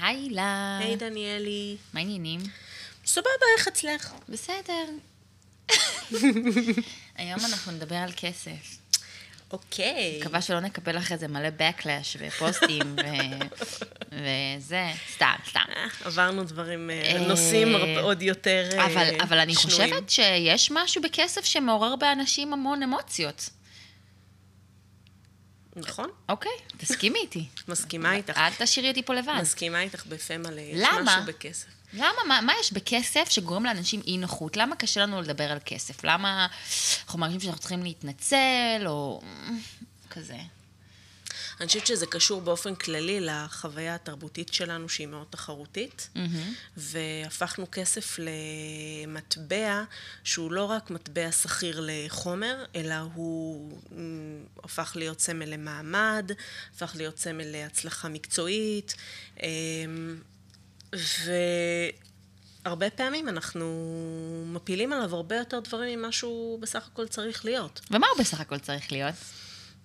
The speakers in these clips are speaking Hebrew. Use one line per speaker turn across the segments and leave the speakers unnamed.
היי הילה.
היי דניאלי.
מה העניינים?
סבבה, איך אצלך?
בסדר. היום אנחנו נדבר על כסף.
אוקיי.
מקווה שלא נקבל אחרי זה מלא backlash ופוסטים ו... וזה, סתם, סתם.
אה, עברנו דברים, אה,
אה,
נושאים עוד יותר
אבל, אבל אני. חושבת שיש משהו בכסף שמעורר באנשים המון אמוציות.
נכון,
אוקיי, תסכימי איתי.
מסכימה איתך.
אל תשאירי אותי פה לבד.
מסכימה איתך בפה מלא. יש? משהו בכסף.
למה? מה, מה יש בכסף שגורם לאנשים אי נוחות? למה קשה לנו לדבר על כסף? למה אנחנו מרגישים שאנחנו צריכים להתנצל, או כזה?
אני חושבת שזה קשור באופן כללי לחוויה התרבותית שלנו, שהיא מאוד תחרותית, והפכנו כסף למטבע שהוא לא רק מטבע שכיר לחומר, אלא הוא מ, הפך להיות סמל למעמד, הפך להיות סמל להצלחה מקצועית, אמ, והרבה פעמים אנחנו מפילים עליו הרבה יותר דברים ממה שהוא בסך הכל צריך להיות.
ומה הוא בסך הכל צריך להיות?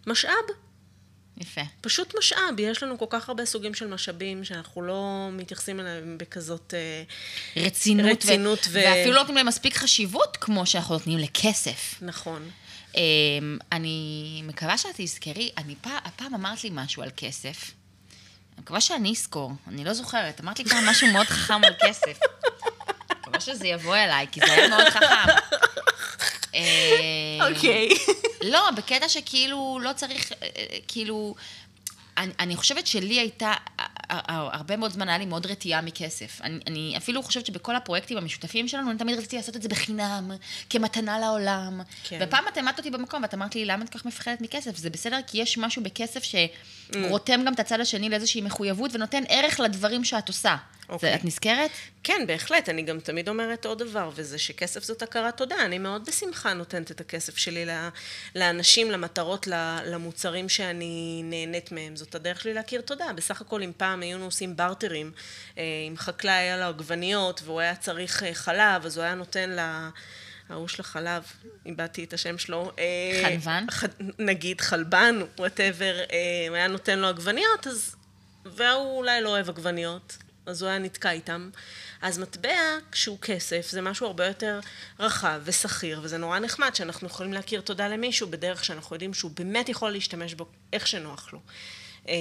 משאב.
יפה.
פשוט משאב, יש לנו כל כך הרבה סוגים של משאבים שאנחנו לא מתייחסים אליהם בכזאת... אה,
רצינות,
רצינות
ו...
ו-
ואפילו לא נותנים להם מספיק חשיבות כמו שאנחנו נותנים לכסף.
נכון.
אמ, אני מקווה שאת תזכרי, אני פעם, הפעם אמרת לי משהו על כסף. אני מקווה שאני אזכור, אני לא זוכרת. אמרת לי פעם משהו מאוד חכם על כסף. אני מקווה שזה יבוא אליי, כי זה היה מאוד חכם. אה,
אוקיי.
לא, בקטע שכאילו לא צריך, אה, אה, כאילו, אני, אני חושבת שלי הייתה, הרבה מאוד זמן היה לי מאוד רתיעה מכסף. אני, אני אפילו חושבת שבכל הפרויקטים המשותפים שלנו, אני תמיד רציתי לעשות את זה בחינם, כמתנה לעולם.
כן.
ופעם את העמדת אותי במקום, ואת אמרת לי, למה את כל כך מפחדת מכסף? זה בסדר, כי יש משהו בכסף שרותם גם את הצד השני לאיזושהי מחויבות, ונותן ערך לדברים שאת עושה.
אוקיי.
זה, את נזכרת?
כן, בהחלט. אני גם תמיד אומרת עוד דבר, וזה שכסף זאת הכרת תודה. אני מאוד בשמחה נותנת את הכסף שלי לאנשים, למטרות, למוצרים שאני נהנית מהם. זאת הדרך שלי להכיר תודה. בסך הכל, אם פעם היינו עושים בארטרים, אה, אם חקלאי היה לו עגבניות והוא היה צריך אה, חלב, אז הוא היה נותן ל... ההוא של החלב, איבדתי את השם שלו. אה,
חלבן?
ח... נגיד חלבן, וואטאבר, הוא היה נותן לו עגבניות, אז... והוא אולי לא אוהב עגבניות, אז הוא היה נתקע איתם. אז מטבע, כשהוא כסף, זה משהו הרבה יותר רחב ושכיר, וזה נורא נחמד שאנחנו יכולים להכיר תודה למישהו בדרך שאנחנו יודעים שהוא באמת יכול להשתמש בו איך שנוח לו. אה,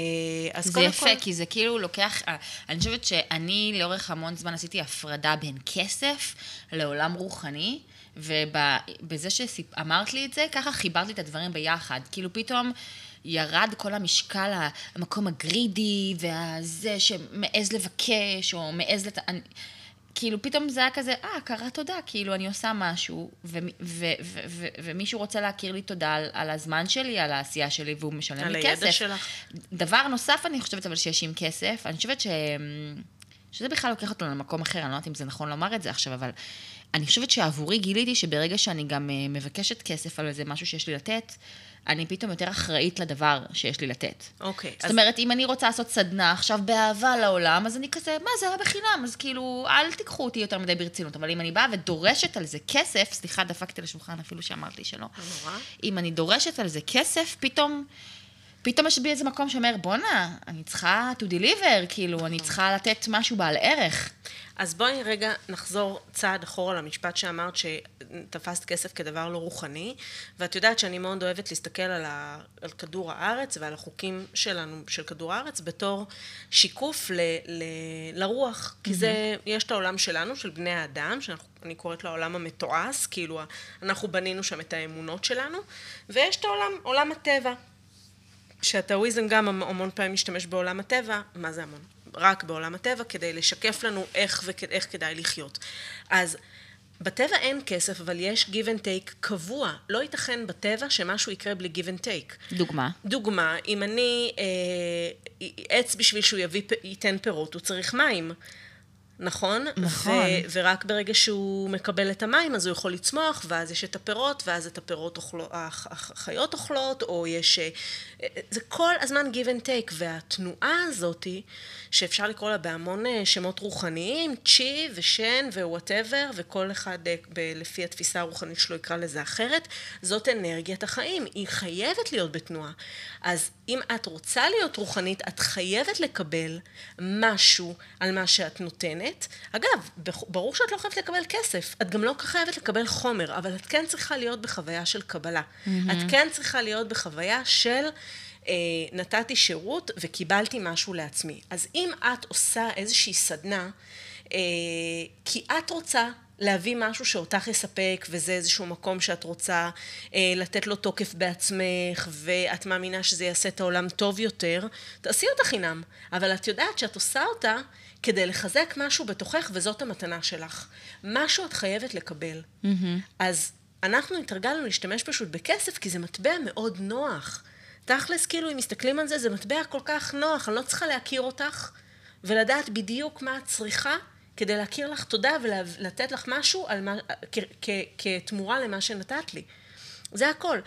אז
זה
קודם
יפה,
כל-
כי זה כאילו לוקח... אה, אני חושבת שאני לאורך המון זמן עשיתי הפרדה בין כסף לעולם רוחני, ובזה שאמרת לי את זה, ככה חיברתי את הדברים ביחד. כאילו פתאום ירד כל המשקל, המקום הגרידי, והזה שמעז לבקש, או מעז לת... אני... כאילו פתאום זה היה כזה, אה, הכרת תודה, כאילו אני עושה משהו, ו- ו- ו- ו- ומישהו רוצה להכיר לי תודה על, על הזמן שלי, על העשייה שלי, והוא משלם
על
לי
הידע
כסף.
שלך.
דבר נוסף, אני חושבת אבל שיש עם כסף, אני חושבת ש... שזה בכלל לוקח אותנו למקום אחר, אני לא יודעת אם זה נכון לומר את זה עכשיו, אבל אני חושבת שעבורי גיליתי שברגע שאני גם אה, מבקשת כסף על איזה משהו שיש לי לתת, אני פתאום יותר אחראית לדבר שיש לי לתת.
אוקיי,
זאת
אז
אומרת, אם אני רוצה לעשות סדנה עכשיו באהבה לעולם, אז אני כזה, מה, זה היה בחינם, אז כאילו, אל תיקחו אותי יותר מדי ברצינות. אבל אם אני באה ודורשת על זה כסף, סליחה, דפקתי לשולחן אפילו שאמרת לי שלא.
לא נורא.
אם אני דורשת על זה כסף, פתאום, פתאום יש בי איזה מקום שאומר, בואנה, אני צריכה to deliver, כאילו, אני צריכה לתת משהו בעל ערך.
אז בואי רגע נחזור צעד אחורה למשפט שאמרת שתפסת כסף כדבר לא רוחני, ואת יודעת שאני מאוד אוהבת להסתכל על, ה, על כדור הארץ ועל החוקים שלנו, של כדור הארץ, בתור שיקוף ל, ל, לרוח. כי זה, יש את העולם שלנו, של בני האדם, שאני קוראת לו העולם המתועש, כאילו אנחנו בנינו שם את האמונות שלנו, ויש את העולם, עולם הטבע. שהטאואיזם גם המון פעמים משתמש בעולם הטבע, מה זה המון? רק בעולם הטבע, כדי לשקף לנו איך ואיך כדאי לחיות. אז בטבע אין כסף, אבל יש give and take קבוע. לא ייתכן בטבע שמשהו יקרה בלי give and take.
דוגמה.
דוגמה, אם אני, אה, עץ בשביל שהוא יביא, ייתן פירות, הוא צריך מים. נכון?
נכון.
ו- ורק ברגע שהוא מקבל את המים, אז הוא יכול לצמוח, ואז יש את הפירות, ואז את הפירות אוכלו, הח- הח- החיות אוכלות, או יש... אה, זה כל הזמן give and take, והתנועה הזאתי, שאפשר לקרוא לה בהמון אה, שמות רוחניים, צ'י ושן ו whatever, וכל אחד אה, ב- לפי התפיסה הרוחנית שלו יקרא לזה אחרת, זאת אנרגיית החיים, היא חייבת להיות בתנועה. אז אם את רוצה להיות רוחנית, את חייבת לקבל משהו על מה שאת נותנת. אגב, בח- ברור שאת לא חייבת לקבל כסף, את גם לא חייבת לקבל חומר, אבל את כן צריכה להיות בחוויה של קבלה. Mm-hmm. את כן צריכה להיות בחוויה של... אה, נתתי שירות וקיבלתי משהו לעצמי. אז אם את עושה איזושהי סדנה, אה, כי את רוצה להביא משהו שאותך יספק, וזה איזשהו מקום שאת רוצה אה, לתת לו תוקף בעצמך, ואת מאמינה שזה יעשה את העולם טוב יותר, תעשי אותה חינם. אבל את יודעת שאת עושה אותה כדי לחזק משהו בתוכך, וזאת המתנה שלך. משהו את חייבת לקבל. Mm-hmm. אז אנחנו התרגלנו להשתמש פשוט בכסף, כי זה מטבע מאוד נוח. תכלס, כאילו, אם מסתכלים על זה, זה מטבע כל כך נוח, אני לא צריכה להכיר אותך, ולדעת בדיוק מה את צריכה, כדי להכיר לך תודה ולתת לך משהו על מה, כ, כ, כתמורה למה שנתת לי. זה הכל.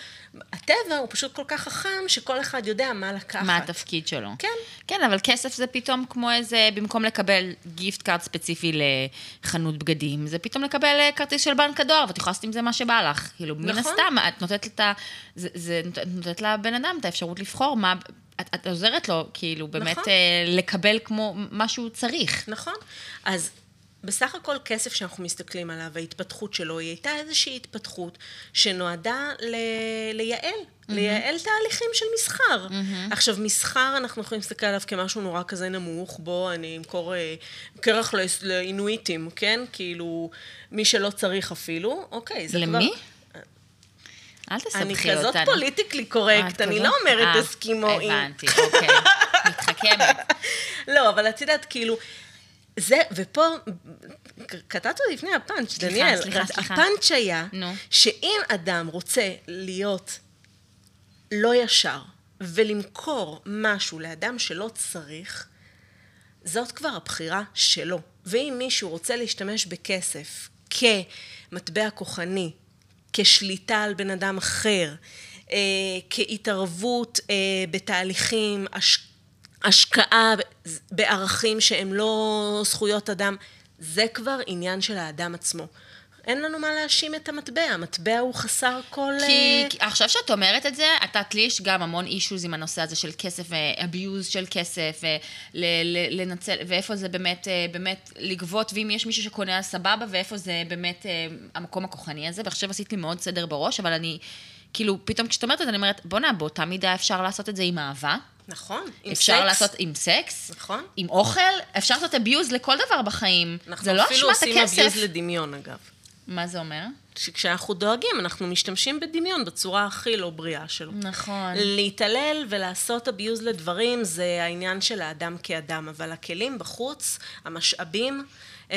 הטבע הוא פשוט כל כך חכם, שכל אחד יודע מה לקחת.
מה התפקיד שלו.
כן.
כן, אבל כסף זה פתאום כמו איזה, במקום לקבל gift card ספציפי לחנות בגדים, זה פתאום לקבל אה, כרטיס של בנק הדואר, ואת יכולה לעשות עם זה מה שבא לך. כאילו, מן
נכון.
הסתם, את. זה, זה נותנת לבן אדם את האפשרות לבחור מה... את, את עוזרת לו, כאילו, באמת
נכון.
אה, לקבל כמו מה שהוא צריך.
נכון. אז בסך הכל כסף שאנחנו מסתכלים עליו, ההתפתחות שלו, היא הייתה איזושהי התפתחות שנועדה ל... לייעל, mm-hmm. לייעל תהליכים של מסחר. Mm-hmm. עכשיו, מסחר, אנחנו יכולים להסתכל עליו כמשהו נורא כזה נמוך, בוא, אני אמכור אה, קרח לאינואיטים, כן? כאילו, מי שלא צריך אפילו, אוקיי, זה כבר...
למי? אל תסבכי
אני
אותנו.
כזאת פוליטיקלי קורקט,
אה,
אני? לא אומרת
אה,
אסקימואי.
הבנתי, אוקיי. מתחכמת.
לא, אבל את יודעת, כאילו, זה, ופה, קטעת אותי לפני הפאנץ',
סליחה,
דניאל.
סליחה, סליחה.
הפאנץ' היה,
נו.
שאם אדם רוצה להיות לא ישר, ולמכור משהו לאדם שלא צריך, זאת כבר הבחירה שלו. ואם מישהו רוצה להשתמש בכסף כמטבע כוחני, כשליטה על בן אדם אחר, אה, כהתערבות אה, בתהליכים, הש... השקעה בערכים שהם לא זכויות אדם, זה כבר עניין של האדם עצמו. אין לנו מה להאשים את המטבע, המטבע הוא חסר כל...
כי,
אה,
כי עכשיו שאת אומרת את זה, את יודעת, לי יש גם המון אישוז עם הנושא הזה של כסף, אביוז של כסף, ל- לנצל, ואיפה זה באמת, אה, באמת לגבות, ואם יש מישהו שקונה אז סבבה, ואיפה זה באמת אה, המקום הכוחני הזה, ועכשיו עשית לי מאוד סדר בראש, אבל אני, כאילו, פתאום כשאת אומרת את זה, אני אומרת, בואנה, באותה מידה אפשר לעשות את זה עם אהבה.
נכון, עם
אפשר
סקס.
לעשות עם סקס,
נכון.
עם אוכל, אפשר לעשות abuse לכל דבר בחיים.
אנחנו
זה לא
אפילו
אשמת
עושים
הכסף.
אביוז לדמיון, אגב.
מה זה אומר?
שכשאנחנו דואגים, אנחנו משתמשים בדמיון בצורה הכי לא בריאה שלו.
נכון.
להתעלל ולעשות abuse לדברים זה העניין של האדם כאדם, אבל הכלים בחוץ, המשאבים,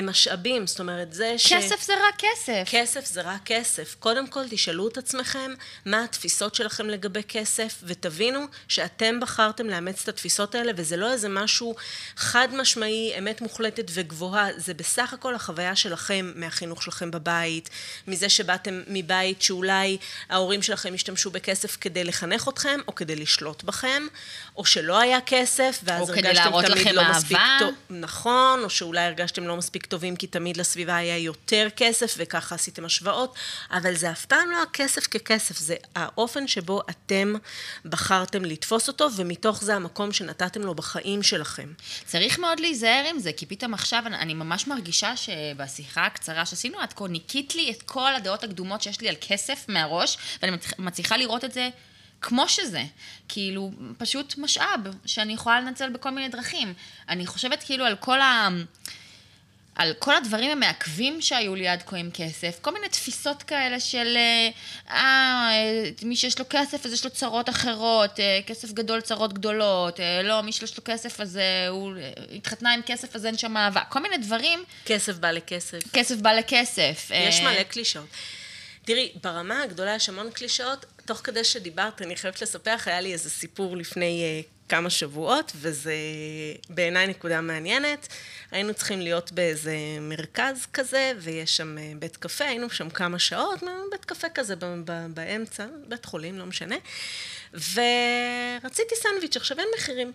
משאבים. זאת אומרת, זה ש...
כסף זה רק כסף.
כסף זה רק כסף. קודם כל תשאלו את עצמכם מה התפיסות שלכם לגבי כסף, ותבינו שאתם בחרתם לאמץ את התפיסות האלה, וזה לא איזה משהו חד משמעי, אמת מוחלטת וגבוהה, זה בסך הכל החוויה שלכם מהחינוך שלכם בבית, מזה שבאתם מבית שאולי ההורים שלכם השתמשו בכסף כדי לחנך אתכם, או כדי לשלוט בכם, או שלא היה כסף, ואז
או כדי
הרגשתם
להראות
תמיד
לכם
לא
אהבה.
מספיק טוב. נכון, או שאולי הרגשתם לא מספיק טובים כי תמיד לסביבה היה יותר כסף וככה עשיתם השוואות, אבל זה אף פעם לא הכסף ככסף, זה האופן שבו אתם בחרתם לתפוס אותו, ומתוך זה המקום שנתתם לו בחיים שלכם.
צריך מאוד להיזהר עם זה, כי פתאום עכשיו אני, ממש מרגישה שבשיחה הקצרה שעשינו עד כה, ניקית לי את כל הדעות הקדומות שיש לי על כסף מהראש, ואני מצליח- מצליחה לראות את זה כמו שזה. כאילו, פשוט משאב שאני יכולה לנצל בכל מיני דרכים. אני חושבת כאילו על כל ה... על כל הדברים המעכבים שהיו לי עד כה עם כסף, כל מיני תפיסות כאלה של, אה, אה, מי שיש לו כסף אז יש לו צרות אחרות, אה, כסף גדול צרות גדולות, אה, לא, מי שיש לו כסף אז אה, הוא אה, התחתנה עם כסף אז אין שם אהבה, כל מיני דברים,
כסף בא לכסף.
כסף בא לכסף.
יש
אה,
מלא קלישאות. תראי, ברמה הגדולה יש המון קלישאות, תוך כדי שדיברת, אני חייבת לספר, היה לי איזה סיפור לפני uh, כמה שבועות, וזה בעיניי נקודה מעניינת. היינו צריכים להיות באיזה מרכז כזה, ויש שם uh, בית קפה, היינו שם כמה שעות, בית קפה כזה באמצע, בית חולים, לא משנה. ורציתי סנדוויץ', עכשיו אין מחירים.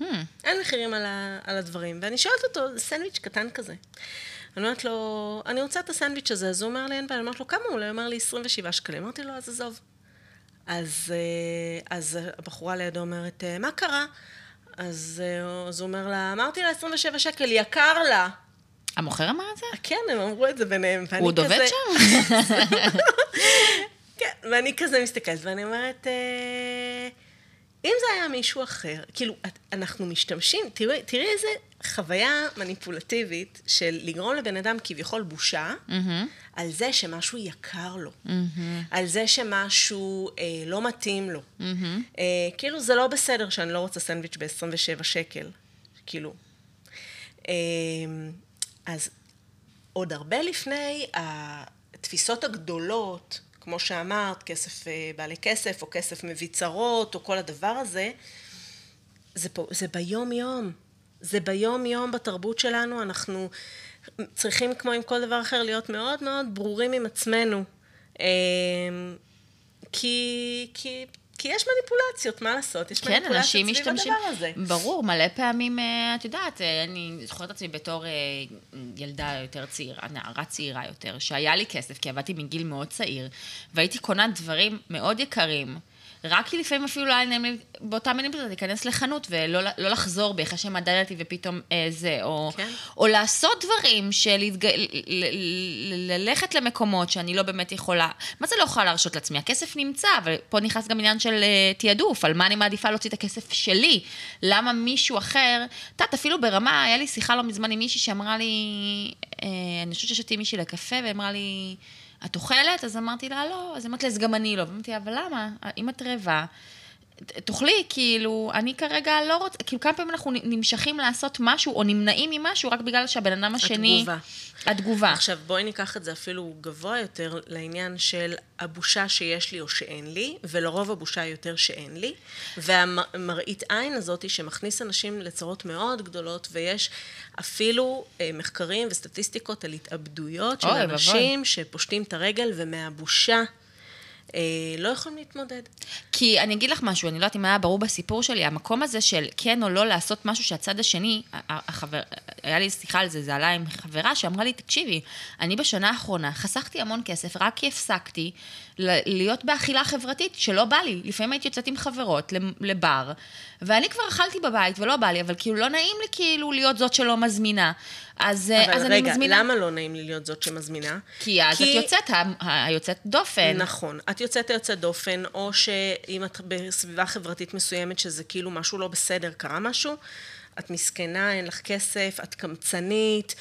Hmm. אין מחירים על, ה, על הדברים. ואני שואלת אותו, סנדוויץ' קטן כזה. אני אומרת לו, אני רוצה את הסנדוויץ' הזה, אז הוא אומר לי, אין בעיה. אני אומרת לו, כמה הוא? הוא אומר לי, 27 שקלים. אמרתי לו, אז עזוב. אז, אה, אז הבחורה לידו אומרת, אה, מה קרה? אז, אה, אז הוא אומר לה, אמרתי לה 27 שקל, יקר לה.
המוכר אמר את זה?
כן, הם אמרו את זה ביניהם.
הוא עוד עובד שם?
כן, ואני כזה מסתכלת, ואני אומרת, אם זה היה מישהו אחר, כאילו, אנחנו משתמשים, תראי, תראי איזה חוויה מניפולטיבית של לגרום לבן אדם כביכול בושה, mm-hmm. על זה שמשהו יקר לו, mm-hmm. על זה שמשהו אה, לא מתאים לו. Mm-hmm. אה, כאילו, זה לא בסדר שאני לא רוצה סנדוויץ' ב-27 שקל, כאילו. אה, אז עוד הרבה לפני התפיסות הגדולות, כמו שאמרת, כסף אה, בעלי כסף, או כסף מביא צרות, או כל הדבר הזה, זה, פה, זה ביום-יום. זה ביום-יום בתרבות שלנו, אנחנו צריכים, כמו עם כל דבר אחר, להיות מאוד מאוד ברורים עם עצמנו. אה, כי, כי כי יש מניפולציות, מה לעשות? יש
כן,
מניפולציות סביב
משתמשים,
הדבר הזה.
ברור, מלא פעמים, אה, את יודעת, אה, אני זוכרת את עצמי בתור אה, ילדה יותר צעירה, נערה צעירה יותר, שהיה לי כסף, כי עבדתי מגיל מאוד צעיר, והייתי קונה דברים מאוד יקרים. רק כי לפעמים אפילו לא היה נעים לי באותה מניפולציה להיכנס לחנות ולא לא לחזור בי אחרי שמדדתי ופתאום אה, זה, או, כן. או לעשות דברים של להתג... ללכת למקומות שאני לא באמת יכולה, מה זה לא יכולה להרשות לעצמי? הכסף נמצא, אבל פה נכנס גם עניין של uh, תעדוף, על מה אני מעדיפה להוציא את הכסף שלי, למה מישהו אחר, את יודעת, אפילו ברמה, היה לי שיחה לא מזמן עם מישהי שאמרה לי, אה, אני חושבת ששתיתי מישהי לקפה, ואמרה לי, את אוכלת? אז אמרתי לה, לא. אז אמרתי לה, אז גם אני לא. ואמרתי לה, אבל למה? אם את רעבה, תאכלי, כאילו, אני כרגע לא רוצה, כאילו כמה פעמים אנחנו נמשכים לעשות משהו, או נמנעים ממשהו, רק בגלל שהבן אדם השני...
התגובה.
התגובה.
עכשיו, בואי ניקח את זה אפילו גבוה יותר לעניין של הבושה שיש לי או שאין לי, ולרוב הבושה יותר שאין לי, והמראית עין הזאת שמכניס אנשים לצרות מאוד גדולות, ויש אפילו אה, מחקרים וסטטיסטיקות על התאבדויות של אנשים שפושטים את הרגל ומהבושה. אה, לא יכולים להתמודד.
כי אני אגיד לך משהו, אני לא יודעת אם היה ברור בסיפור שלי, המקום הזה של כן או לא לעשות משהו שהצד השני, החבר, היה לי שיחה על זה, זה עלה עם חברה שאמרה לי, תקשיבי, אני בשנה האחרונה חסכתי המון כסף רק כי הפסקתי להיות באכילה חברתית שלא בא לי. לפעמים הייתי יוצאת עם חברות לבר, ואני כבר אכלתי בבית ולא בא לי, אבל כאילו לא נעים לי כאילו להיות זאת שלא מזמינה. אז,
אה,
אז
רגע,
אני מזמינה...
אבל רגע, למה לא נעים לי להיות זאת שמזמינה?
כי אז כי... את יוצאת היוצאת דופן.
נכון, את יוצאת היוצאת דופן, או שאם את בסביבה חברתית מסוימת שזה כאילו משהו לא בסדר, קרה משהו, את מסכנה, אין לך כסף, את קמצנית.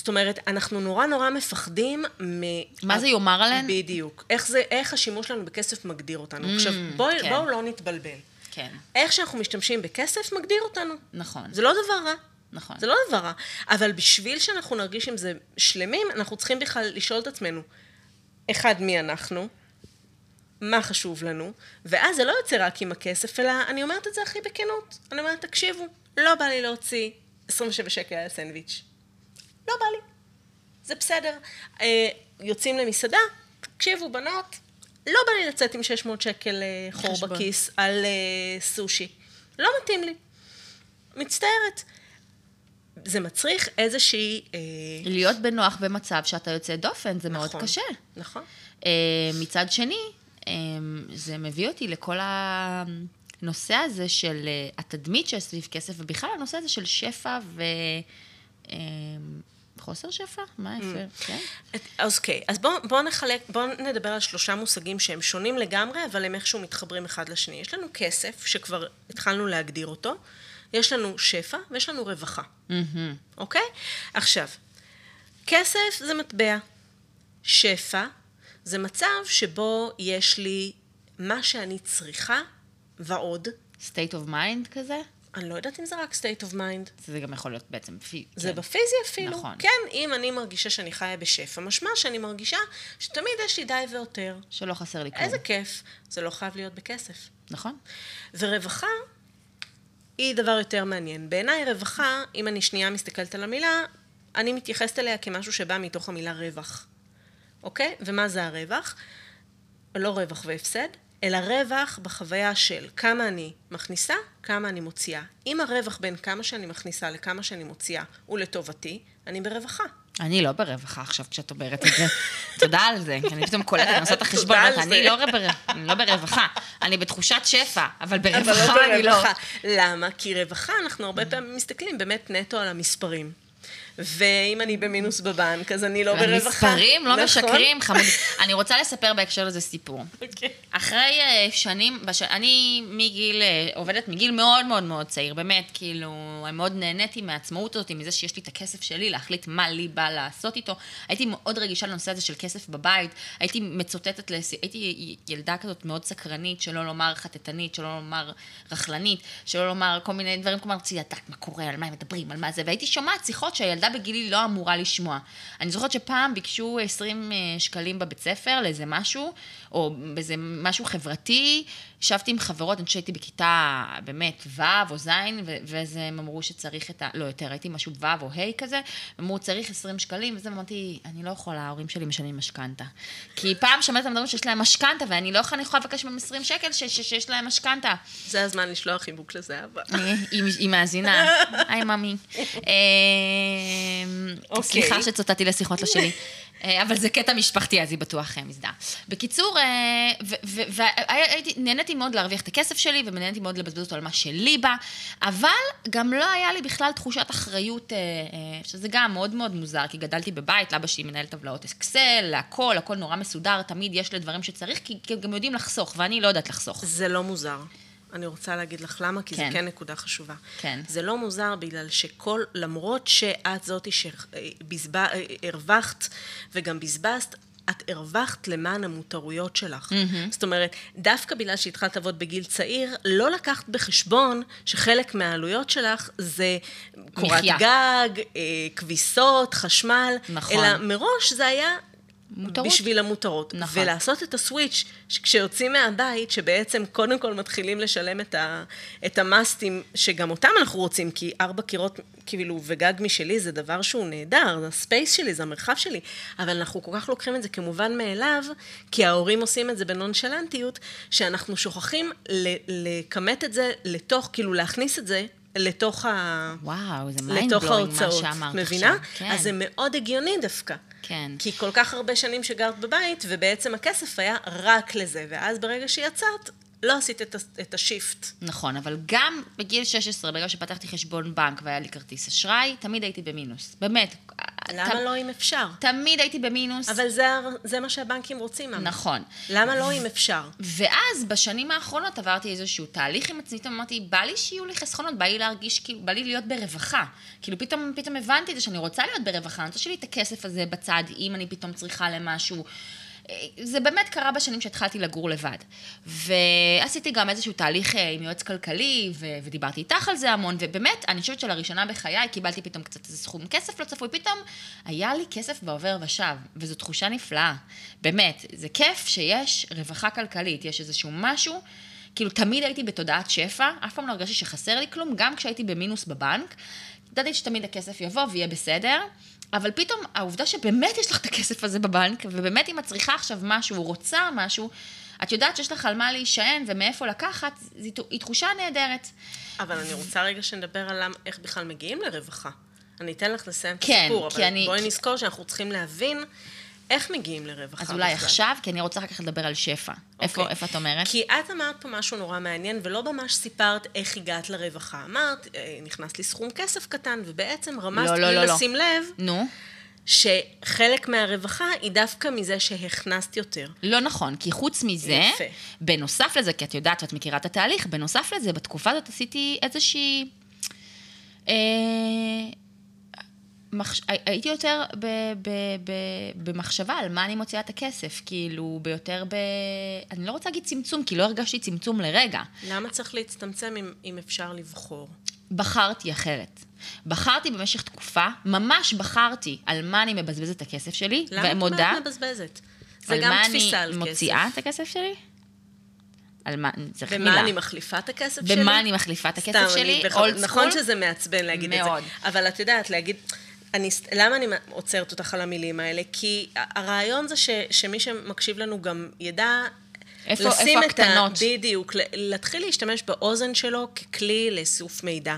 זאת אומרת, אנחנו נורא נורא מפחדים מ...
מה זה יאמר עליהן?
בדיוק. איך, זה, איך השימוש שלנו בכסף מגדיר אותנו. Mm, עכשיו, בואו כן. בוא לא נתבלבל.
כן.
איך שאנחנו משתמשים בכסף מגדיר אותנו.
נכון.
זה לא דבר רע.
נכון.
זה לא דבר רע. אבל בשביל שאנחנו נרגיש עם זה שלמים, אנחנו צריכים בכלל לשאול את עצמנו, אחד, מי אנחנו? מה חשוב לנו? ואז זה לא יוצא רק עם הכסף, אלא אני אומרת את זה הכי בכנות. אני אומרת, תקשיבו, לא בא לי להוציא 27 שקל על הסנדוויץ'. לא בא לי. זה בסדר. אה, יוצאים למסעדה, תקשיבו, בנות, לא בא לי לצאת עם 600 שקל אה, חור חשבון. בכיס על אה, סושי. לא מתאים לי. מצטערת. זה מצריך איזושהי... אה...
להיות בנוח במצב שאתה יוצא דופן, זה נכון, מאוד קשה.
נכון.
אה, מצד שני, אה, זה מביא אותי לכל הנושא הזה של התדמית של סביב כסף, ובכלל הנושא הזה של שפע ו... חוסר שפע? מה mm. יפה? כן.
אז אוקיי, אז בואו בוא נחלק, בואו נדבר על שלושה מושגים שהם שונים לגמרי, אבל הם איכשהו מתחברים אחד לשני. יש לנו כסף, שכבר התחלנו להגדיר אותו, יש לנו שפע ויש לנו רווחה. אוקיי? עכשיו, כסף זה מטבע. שפע זה מצב שבו יש לי מה שאני צריכה ועוד.
state of mind כזה?
אני לא יודעת אם זה רק state of mind.
זה גם יכול להיות בעצם פי...
זה
כן.
בפיזי אפילו.
נכון.
כן, אם אני מרגישה שאני חיה בשפע, משמע שאני מרגישה שתמיד יש לי די ויותר.
שלא חסר לי כלום.
איזה כיף. זה לא חייב להיות בכסף.
נכון?
ורווחה היא דבר יותר מעניין. בעיניי רווחה, אם אני שנייה מסתכלת על המילה, אני מתייחסת אליה כמשהו שבא מתוך המילה רווח. אוקיי? ומה זה הרווח? לא רווח והפסד, אלא רווח בחוויה של כמה אני מכניסה, כמה אני מוציאה. אם הרווח בין כמה שאני מכניסה לכמה שאני מוציאה הוא לטובתי, אני ברווחה.
אני לא ברווחה עכשיו כשאת אומרת את זה. תודה על זה. אני פתאום קולטת, אני עושה את החשבון. אני לא אני לא ברווחה. אני בתחושת שפע, אבל
אבל
ברווחה
לא
אני לא.
למה? כי רווחה, אנחנו הרבה פעמים מסתכלים באמת נטו על המספרים. ואם אני במינוס בבנק, אז אני לא ברווחה.
המספרים לא
נכון?
משקרים, חמוד. אני רוצה לספר בהקשר לזה סיפור.
אוקיי.
אחרי אה, שנים, בש... אני מגיל, אה, עובדת מגיל מאוד מאוד מאוד צעיר, באמת, כאילו, אני מאוד נהניתי מהעצמאות הזאת, מזה שיש לי את הכסף שלי, להחליט מה לי בא לעשות איתו. הייתי מאוד רגישה לנושא הזה של כסף בבית, הייתי מצוטטת, לס... הייתי ילדה כזאת מאוד סקרנית, שלא לומר חטטנית, שלא לומר רכלנית, שלא לומר כל מיני דברים, כלומר, רציתי לדעת מה קורה, על מה הם מדברים, על מה זה, והייתי שומעת שיחות שהילדה בגילי לא אמורה לשמוע. אני זוכרת שפעם ביקשו 20 שקלים בבית ספר לאיזה משהו, או באיזה משהו חברתי, ישבתי עם חברות, אני חושבת שהייתי בכיתה באמת ו' או ז', ואז הם אמרו שצריך את ה... לא יותר, הייתי משהו ו' או ה' כזה, אמרו צריך 20 שקלים, וזה אמרתי, אני לא יכולה, ההורים שלי משלמים משכנתה. כי פעם שמעת אותם שיש להם משכנתה, ואני לא יכולה לבקש מהם 20 שקל ש- ש- שיש להם משכנתה.
זה הזמן לשלוח חיבוק לזהבה.
אה, היא מאזינה, היי ממי. אה,
אוקיי.
סליחה שצוטטתי לשיחות לא שלי. אה, אבל זה קטע משפחתי, אז היא בטוח אה, מזדהה. בקיצור, ונהניתי מאוד להרוויח את הכסף שלי, ונהניתי מאוד לבזבז אותו על מה שלי בא, אבל גם לא היה לי בכלל תחושת אחריות, אה, אה, שזה גם מאוד מאוד מוזר, כי גדלתי בבית, לאבא שלי מנהל טבלאות אקסל, להכל, הכל נורא מסודר, תמיד יש לדברים שצריך, כי גם יודעים לחסוך, ואני לא יודעת לחסוך.
זה לא מוזר. אני רוצה להגיד לך למה, כי
כן.
זה כן נקודה חשובה.
כן.
זה לא מוזר בגלל שכל, למרות שאת זאתי שהרווחת וגם בזבזת, את הרווחת למען המותרויות שלך. Mm-hmm. זאת אומרת, דווקא בגלל שהתחלת לעבוד בגיל צעיר, לא לקחת בחשבון שחלק מהעלויות שלך זה קורת. גג, אה, כביסות, חשמל,
נכון.
אלא מראש זה היה
מותרות.
בשביל המותרות.
נכון.
ולעשות את הסוויץ', שכשיוצאים מהבית, שבעצם קודם כל מתחילים לשלם את, ה, את המאסטים, שגם אותם אנחנו רוצים, כי ארבע קירות, כאילו, וגג משלי זה דבר שהוא נהדר, זה הספייס שלי, זה המרחב שלי, אבל אנחנו כל כך לוקחים את זה כמובן מאליו, כי ההורים עושים את זה בנונשלנטיות, שאנחנו שוכחים לכמת את זה לתוך, כאילו להכניס את זה לתוך ה...
וואו, זה mind blowing מה
ההוצאות,
שאמרת
מבינה?
עכשיו. כן.
אז זה מאוד הגיוני דווקא.
כן.
כי כל כך הרבה שנים שגרת בבית, ובעצם הכסף היה רק לזה, ואז ברגע שיצאת, לא עשית את, את ה shift.
נכון, אבל גם בגיל 16, ברגע שפתחתי חשבון בנק והיה לי כרטיס אשראי, תמיד הייתי במינוס. באמת.
למה
ת-
לא אם אפשר?
תמיד הייתי במינוס.
אבל זה, זה מה שהבנקים רוצים, ממש.
נכון.
למה לא אם אפשר?
ואז בשנים האחרונות עברתי איזשהו תהליך עם עצמי, פתאום אמרתי, בא לי שיהיו לי חסכונות, בא לי להרגיש, כאילו, בא לי להיות ברווחה. כאילו פתאום, פתאום הבנתי את זה שאני רוצה להיות ברווחה, אני רוצה שיהיה לי את הכסף הזה בצד, אם אני פתאום צריכה למשהו. זה באמת קרה בשנים שהתחלתי לגור לבד. ועשיתי גם איזשהו תהליך אה, עם יועץ כלכלי, ו- ודיברתי איתך על זה המון, ובאמת, אני חושבת שלראשונה בחיי קיבלתי פתאום קצת איזה סכום כסף לא צפוי, פתאום היה לי כסף בעובר ושב, וזו תחושה נפלאה. באמת, זה כיף שיש רווחה כלכלית, יש איזשהו משהו, כאילו תמיד הייתי בתודעת שפע, אף פעם לא הרגשתי שחסר לי כלום, גם כשהייתי במינוס בבנק, ידעתי שתמיד הכסף יבוא ויהיה בסדר. אבל פתאום העובדה שבאמת יש לך את הכסף הזה בבנק, ובאמת אם את צריכה עכשיו משהו, רוצה משהו, את יודעת שיש לך על מה להישען ומאיפה לקחת, זו- היא תחושה נהדרת.
אבל אני רוצה רגע שנדבר על איך בכלל מגיעים לרווחה. אני אתן לך לסיים את
כן,
הסיפור,
כי
אבל
אני-
בואי נזכור שאנחנו צריכים להבין איך מגיעים לרווחה.
אז אולי
בכלל.
עכשיו, כי אני רוצה אחר כך לדבר על שפע. איפה,
אוקיי.
איפה את אומרת?
כי את אמרת פה משהו נורא מעניין, ולא ממש סיפרת איך הגעת לרווחה. אמרת, אה, נכנס לי סכום כסף קטן, ובעצם רמזת
לא, לא,
בלי
לא, לא.
לשים לב,
נו,
שחלק מהרווחה היא דווקא מזה שהכנסת יותר.
לא נכון, כי חוץ מזה,
יפה.
בנוסף לזה, כי את יודעת ואת מכירה את התהליך, בנוסף לזה, בתקופה הזאת עשיתי איזושהי... אה, מחש... הייתי יותר ב... ב... ב... במחשבה על מה אני מוציאה את הכסף, כאילו, ביותר ב... אני לא רוצה להגיד צמצום, כי לא הרגשתי צמצום לרגע.
למה צריך להצטמצם אם, אם אפשר לבחור?
בחרתי אחרת. בחרתי במשך תקופה, ממש בחרתי על מה אני מבזבזת את הכסף שלי,
למה
ומודה...
את אומרת מבזבזת? זה גם תפיסה על
על מה אני מוציאה את הכסף שלי? על מה, צריך מילה.
במה אני מחליפה את הכסף שלי?
במה אני מחליפה את הכסף
סתם,
שלי? old
נכון? שזה מעצבן להגיד
מאוד.
את זה. אבל את יודעת, להגיד... אני, למה אני עוצרת אותך על המילים האלה? כי הרעיון זה ש, שמי שמקשיב לנו גם ידע
איפה-
לשים
איפה
את ה...
הקטנות?
בדיוק, להתחיל להשתמש באוזן שלו ככלי לאיסוף מידע.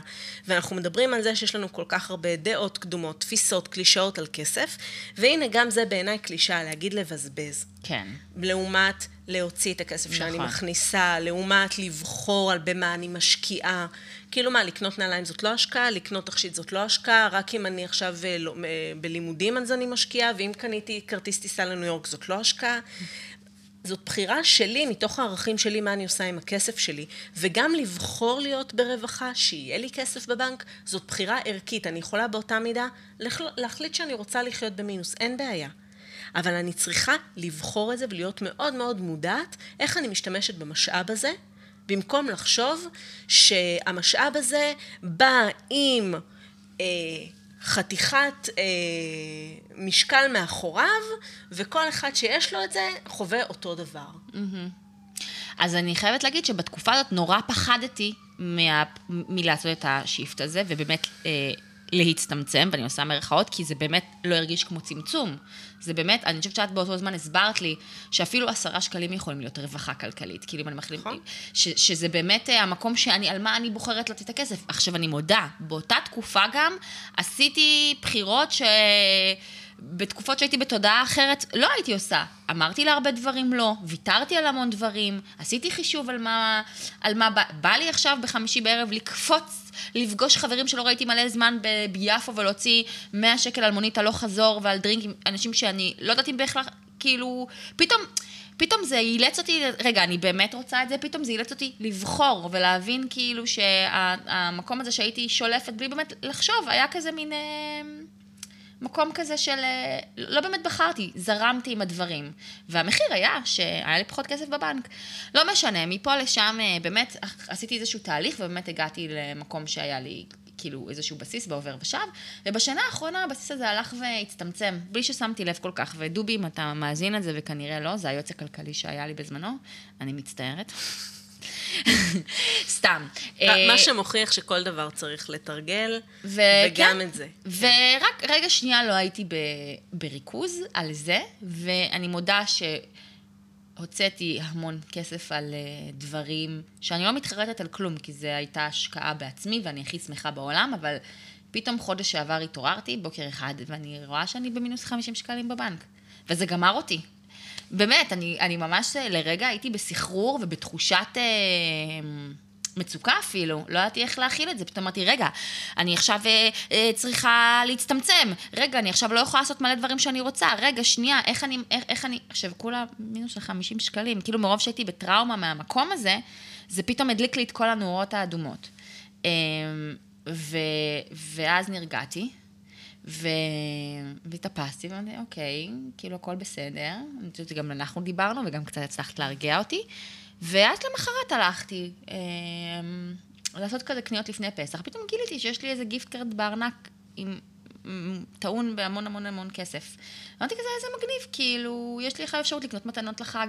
ואנחנו מדברים על זה שיש לנו כל כך הרבה דעות קדומות, תפיסות, קלישאות על כסף, והנה גם זה בעיניי קלישאה, להגיד לבזבז.
כן.
לעומת להוציא את הכסף שאני
נכון.
מכניסה, לעומת לבחור על במה אני משקיעה. כאילו מה, לקנות נעליים זאת לא השקעה, לקנות תכשיט זאת לא השקעה, רק אם אני עכשיו אה, לא, אה, בלימודים אז אני משקיעה, ואם קניתי כרטיס טיסה לניו יורק זאת לא השקעה. זאת בחירה שלי, מתוך הערכים שלי, מה אני עושה עם הכסף שלי. וגם לבחור להיות ברווחה, שיהיה לי כסף בבנק, זאת בחירה ערכית. אני יכולה באותה מידה להחל- להחליט שאני רוצה לחיות במינוס, אין בעיה. אבל אני צריכה לבחור את זה ולהיות מאוד מאוד מודעת איך אני משתמשת במשאב הזה, במקום לחשוב שהמשאב הזה בא עם אה, חתיכת אה, משקל מאחוריו, וכל אחד שיש לו את זה חווה אותו דבר.
אז אני חייבת להגיד שבתקופה הזאת נורא פחדתי מה, מלעשות את השיפט הזה, ובאמת אה, להצטמצם, ואני עושה מרכאות, כי זה באמת לא הרגיש כמו צמצום. זה באמת, אני חושבת שאת באותו זמן הסברת לי, שאפילו עשרה שקלים יכולים להיות רווחה כלכלית. כאילו, אם אני מחליט,
נכון.
שזה באמת אה, המקום שאני, על מה אני בוחרת לתת את הכסף. עכשיו, אני מודה, באותה תקופה גם עשיתי בחירות ש... בתקופות שהייתי בתודעה אחרת, לא הייתי עושה. אמרתי להרבה דברים לא, ויתרתי על המון דברים, עשיתי חישוב על מה, על מה בא, בא לי עכשיו בחמישי בערב לקפוץ, לפגוש חברים שלא ראיתי מלא זמן ביפו ולהוציא 100 שקל על מונית הלוך חזור ועל דרינק עם אנשים שאני לא יודעת אם בהכרח, כאילו, פתאום... פתאום זה אילץ אותי, רגע, אני באמת רוצה את זה, פתאום זה אילץ אותי לבחור ולהבין כאילו שהמקום הזה שהייתי שולפת בלי באמת לחשוב, היה כזה מין... אה, מקום כזה של... אה, לא באמת בחרתי, זרמתי עם הדברים. והמחיר היה שהיה לי פחות כסף בבנק. לא משנה, מפה לשם אה, באמת עשיתי איזשהו תהליך, ובאמת הגעתי למקום שהיה לי כאילו איזשהו בסיס בעובר ושב, ובשנה האחרונה הבסיס הזה הלך והצטמצם, בלי ששמתי לב כל כך. ודובי, אם אתה מאזין לזה, וכנראה לא, זה היועץ הכלכלי שהיה לי בזמנו, אני מצטערת. סתם. אה,
מה שמוכיח שכל דבר צריך לתרגל,
ו-
וגם
כן.
את זה.
ורק רגע שנייה לא הייתי ב- בריכוז על זה, ואני מודה שהוצאתי המון כסף על אה, דברים שאני לא מתחרטת על כלום, כי זו הייתה השקעה בעצמי ואני הכי שמחה בעולם, אבל פתאום חודש שעבר התעוררתי, בוקר אחד, ואני רואה שאני במינוס 50 שקלים בבנק, וזה גמר אותי. באמת, אני, אני ממש אה, לרגע הייתי בסחרור ובתחושת אה, מצוקה אפילו, לא ידעתי איך להכיל את זה. פתאום אמרתי, רגע, אני עכשיו אה, אה, צריכה להצטמצם, רגע, אני עכשיו לא יכולה לעשות מלא דברים שאני רוצה, רגע, שנייה, איך אני, איך, איך אני, עכשיו כולה מינוס של 50 שקלים, כאילו מרוב שהייתי בטראומה מהמקום הזה, זה פתאום הדליק לי את כל הנורות האדומות. אה, ו, ואז נרגעתי. ו... והתאפסתי ואמרתי, אוקיי, כאילו הכל בסדר. אני חושבת שגם אנחנו דיברנו וגם קצת הצלחת להרגיע אותי. ואז למחרת הלכתי אה, לעשות כזה קניות לפני פסח. פתאום גיליתי שיש לי איזה gift card בארנק עם... טעון בהמון המון המון כסף. אמרתי כזה, איזה מגניב, כאילו, יש לי עכשיו אפשרות לקנות מתנות לחג,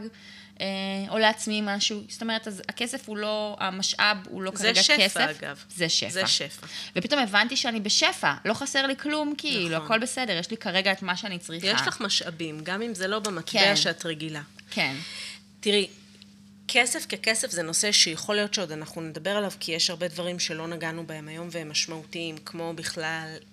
או לעצמי משהו. זאת אומרת, אז הכסף הוא לא, המשאב הוא לא
זה
כרגע
שפע,
כסף.
אגב.
זה שפע.
זה שפע.
ופתאום הבנתי שאני בשפע, לא חסר לי כלום, כאילו,
נכון.
הכל בסדר, יש לי כרגע את מה שאני צריכה.
יש לך משאבים, גם אם זה לא במטבע
כן.
שאת רגילה.
כן.
תראי, כסף ככסף זה נושא שיכול להיות שעוד אנחנו נדבר עליו, כי יש הרבה דברים שלא נגענו בהם היום והם משמעותיים, כמו בכלל אה,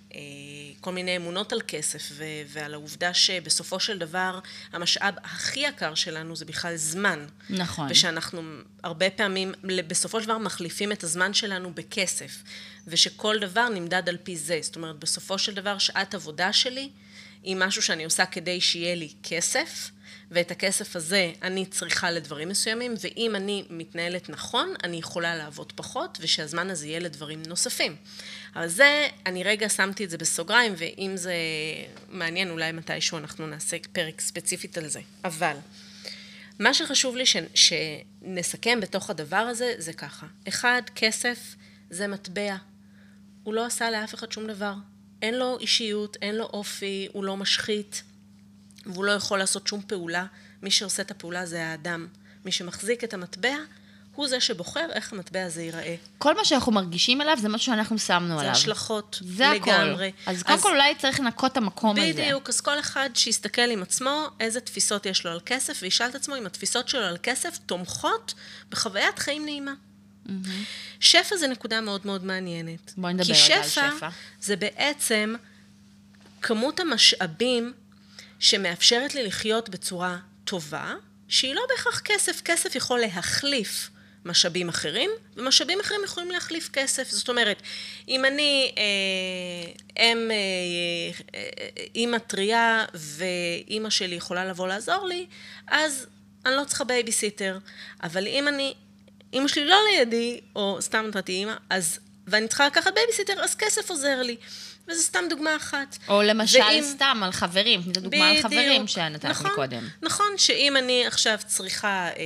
כל מיני אמונות על כסף ו- ועל העובדה שבסופו של דבר המשאב הכי יקר שלנו זה בכלל זמן.
נכון.
ושאנחנו הרבה פעמים בסופו של דבר מחליפים את הזמן שלנו בכסף, ושכל דבר נמדד על פי זה. זאת אומרת, בסופו של דבר שעת עבודה שלי היא משהו שאני עושה כדי שיהיה לי כסף, ואת הכסף הזה אני צריכה לדברים מסוימים, ואם אני מתנהלת נכון, אני יכולה לעבוד פחות, ושהזמן הזה יהיה לדברים נוספים. אבל זה, אני רגע שמתי את זה בסוגריים, ואם זה מעניין, אולי מתישהו אנחנו נעשה פרק ספציפית על זה. אבל, מה שחשוב לי ש, שנסכם בתוך הדבר הזה, זה ככה. אחד, כסף זה מטבע. הוא לא עשה לאף אחד שום דבר. אין לו אישיות, אין לו אופי, הוא לא משחית, והוא לא יכול לעשות שום פעולה. מי שעושה את הפעולה זה האדם. מי שמחזיק את המטבע, הוא זה שבוחר איך המטבע הזה ייראה.
כל מה שאנחנו מרגישים אליו זה משהו שאנחנו שמנו
זה
עליו.
השלכות
זה
לגמרי.
הכל. אז קודם כל אולי צריך לנקות את המקום הזה.
בדיוק, אז כל אחד שיסתכל עם עצמו איזה תפיסות יש לו על כסף, וישאל את עצמו אם התפיסות שלו על כסף תומכות בחוויית חיים נעימה. שפע זה נקודה מאוד מאוד מעניינת.
בואי נדבר
כי
רגע על
שפע
שפע.
זה בעצם כמות המשאבים שמאפשרת לי לחיות בצורה טובה, שהיא לא בהכרח כסף. כסף יכול להחליף משאבים אחרים, ומשאבים אחרים יכולים להחליף כסף. זאת אומרת, אם אני אה, אם, אה, אה, אימא טריה ואימא שלי יכולה לבוא לעזור לי, אז אני לא צריכה בייביסיטר. אבל אם אני, אימא שלי לא לידי, או סתם נתתי אימא, אז, ואני צריכה לקחת בייביסיטר, אז כסף עוזר לי. וזו סתם דוגמה אחת.
או למשל
ואם-
סתם על חברים, זו דוגמה על חברים
בדיוק.
שנתת
נכון,
מקודם.
נכון, שאם אני עכשיו צריכה, אה,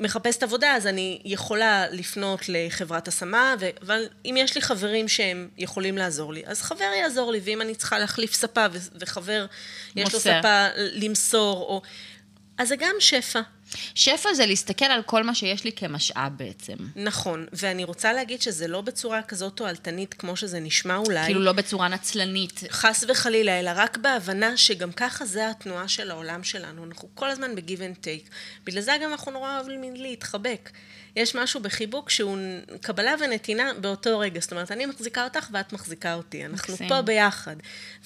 מחפשת עבודה, אז אני יכולה לפנות לחברת השמה, ו- אבל אם יש לי חברים שהם יכולים לעזור לי, אז חבר יעזור לי, ואם אני צריכה להחליף ספה, ו- וחבר יש לו
מוסר.
ספה למסור, או... אז זה גם שפע.
שפע זה להסתכל על כל מה שיש לי כמשאב בעצם.
נכון, ואני רוצה להגיד שזה לא בצורה כזאת תועלתנית כמו שזה נשמע אולי.
כאילו לא בצורה נצלנית.
חס וחלילה, אלא רק בהבנה שגם ככה זה התנועה של העולם שלנו. אנחנו כל הזמן ב-give and take. בגלל זה גם אנחנו נורא אוהבים להתחבק. יש משהו בחיבוק שהוא קבלה ונתינה באותו רגע. זאת אומרת, אני מחזיקה אותך ואת מחזיקה אותי. אנחנו
מקסים.
פה ביחד.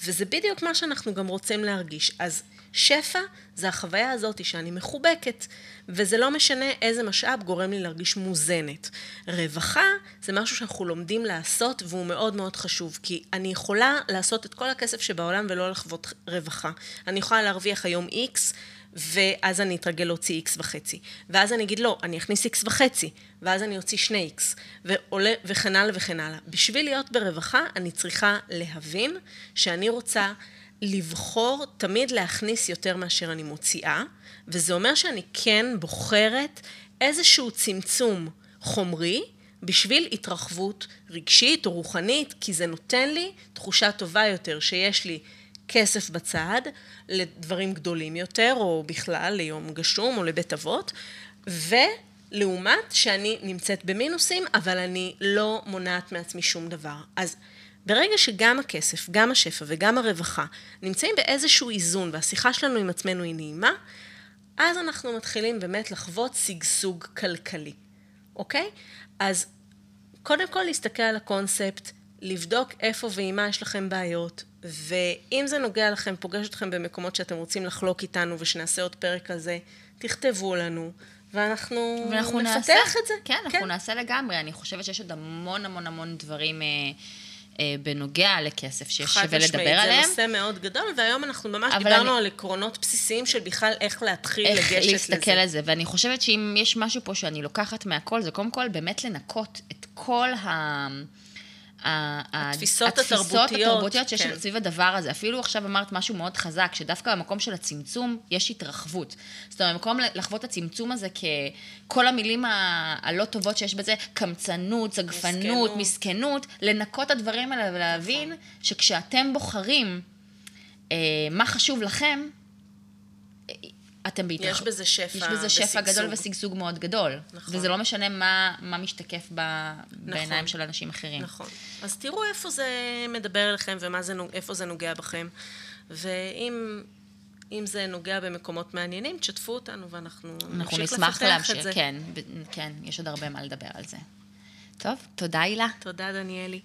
וזה בדיוק מה שאנחנו גם רוצים להרגיש. אז שפע זה החוויה הזאת שאני מחובקת, וזה לא משנה איזה משאב גורם לי להרגיש מוזנת. רווחה זה משהו שאנחנו לומדים לעשות, והוא מאוד מאוד חשוב, כי אני יכולה לעשות את כל הכסף שבעולם ולא לחוות רווחה. אני יכולה להרוויח היום X, ואז אני אתרגל להוציא X וחצי. ואז אני אגיד, לא, אני אכניס X וחצי, ואז אני אוציא שני X, ועולה, וכן הלאה וכן הלאה. בשביל להיות ברווחה, אני צריכה להבין שאני רוצה לבחור תמיד להכניס יותר מאשר אני מוציאה, וזה אומר שאני כן בוחרת איזשהו צמצום חומרי בשביל התרחבות רגשית או רוחנית, כי זה נותן לי תחושה טובה יותר שיש לי כסף בצד לדברים גדולים יותר, או בכלל ליום גשום או לבית אבות, ולעומת שאני נמצאת במינוסים, אבל אני לא מונעת מעצמי שום דבר. אז ברגע שגם הכסף, גם השפע וגם הרווחה נמצאים באיזשהו איזון והשיחה שלנו עם עצמנו היא נעימה, אז אנחנו מתחילים באמת לחוות שגשוג כלכלי, אוקיי? אז קודם כל להסתכל על הקונספט, לבדוק איפה ועם מה יש לכם בעיות, ואם זה נוגע לכם, פוגש אתכם במקומות שאתם רוצים לחלוק איתנו ושנעשה עוד פרק על זה, תכתבו לנו, ואנחנו,
ואנחנו
נפתח
נעשה,
את זה.
כן, אנחנו נעשה לגמרי. אני חושבת שיש עוד המון המון המון דברים אה, בנוגע לכסף ששווה לדבר
חד
עליהם.
משמעית, זה נושא מאוד גדול, והיום אנחנו ממש דיברנו
אני-
על עקרונות בסיסיים של בכלל איך להתחיל
איך
לגשת
להסתכל
לזה.
על זה, ואני חושבת שאם יש משהו פה שאני לוקחת מהכל, זה קודם כל באמת לנקות את כל ה...
התפיסות
התפיסות
התרבותיות,
התרבותיות שיש
כן.
סביב הדבר הזה. אפילו עכשיו אמרת משהו מאוד חזק, שדווקא במקום של הצמצום יש התרחבות. זאת אומרת, במקום לחוות את הצמצום הזה ככל המילים ה- הלא טובות שיש בזה, קמצנות, זגפנות,
מסכנות.
מסכנות, לנקות את הדברים האלה ולהבין
נכון.
שכשאתם בוחרים אה, מה חשוב לכם, אתם בהתרחבות.
יש בזה שפע
יש בזה שפע
ושגשוג.
גדול ושגשוג מאוד גדול.
נכון.
וזה לא משנה מה, מה משתקף ב, בעיניים של אנשים אחרים.
נכון. אז תראו איפה זה מדבר אליכם ואיפה זה נוגע בכם. ואם אם זה נוגע במקומות מעניינים, תשתפו אותנו ואנחנו
אנחנו
נמשיך
נשמח
לפתח
להמשיך,
את זה.
כן, כן, יש עוד הרבה מה לדבר על זה. טוב, תודה הילה.
תודה, דניאלי.